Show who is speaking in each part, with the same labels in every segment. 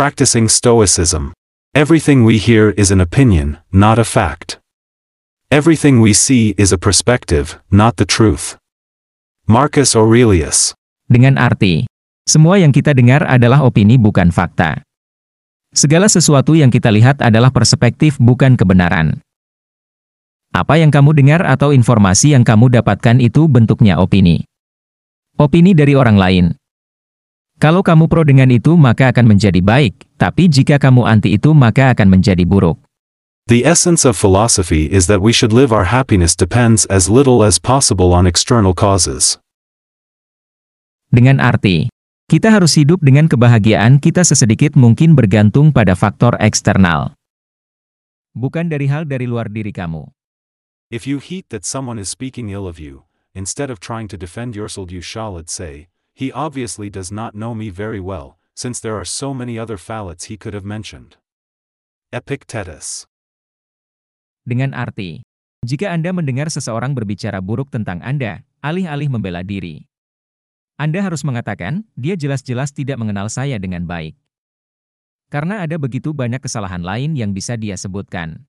Speaker 1: Practicing Stoicism. Everything we hear is an opinion, not a fact. Everything we see is a perspective, not the truth. Marcus Aurelius.
Speaker 2: Dengan arti, semua yang kita dengar adalah opini bukan fakta. Segala sesuatu yang kita lihat adalah perspektif bukan kebenaran. Apa yang kamu dengar atau informasi yang kamu dapatkan itu bentuknya opini. Opini dari orang lain. Kalau kamu pro dengan itu maka akan menjadi baik, tapi jika kamu anti itu maka akan menjadi buruk.
Speaker 1: The essence of philosophy is that we should live our happiness depends as little as possible on external causes.
Speaker 2: Dengan arti, kita harus hidup dengan kebahagiaan kita sesedikit mungkin bergantung pada faktor eksternal. Bukan dari hal dari luar diri kamu.
Speaker 1: If you heat that someone is speaking ill of you, instead of trying to defend yourself you shall say, he obviously does not know me very well, since there are so many other phalates he could have mentioned. Epictetus
Speaker 2: Dengan arti, jika Anda mendengar seseorang berbicara buruk tentang Anda, alih-alih membela diri, anda harus mengatakan, dia jelas-jelas tidak mengenal saya dengan baik. Karena ada begitu banyak kesalahan lain yang bisa dia sebutkan.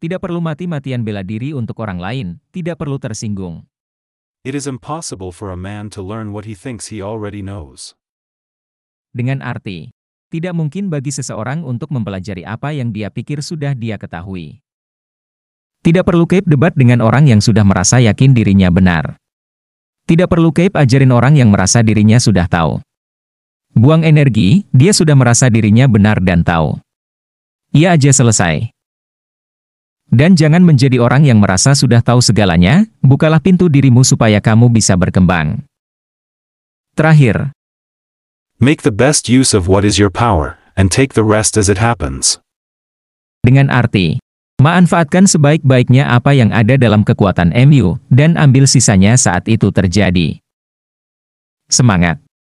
Speaker 2: Tidak perlu mati-matian bela diri untuk orang lain, tidak perlu tersinggung.
Speaker 1: It is impossible for a man to learn what he thinks he already knows.
Speaker 2: Dengan arti, tidak mungkin bagi seseorang untuk mempelajari apa yang dia pikir sudah dia ketahui. Tidak perlu keep debat dengan orang yang sudah merasa yakin dirinya benar. Tidak perlu Cape ajarin orang yang merasa dirinya sudah tahu. Buang energi, dia sudah merasa dirinya benar dan tahu. Ia aja selesai. Dan jangan menjadi orang yang merasa sudah tahu segalanya, bukalah pintu dirimu supaya kamu bisa berkembang. Terakhir,
Speaker 1: Make the best use of what is your power, and take the rest as it happens.
Speaker 2: Dengan arti, Manfaatkan sebaik-baiknya apa yang ada dalam kekuatan MU, dan ambil sisanya saat itu terjadi. Semangat!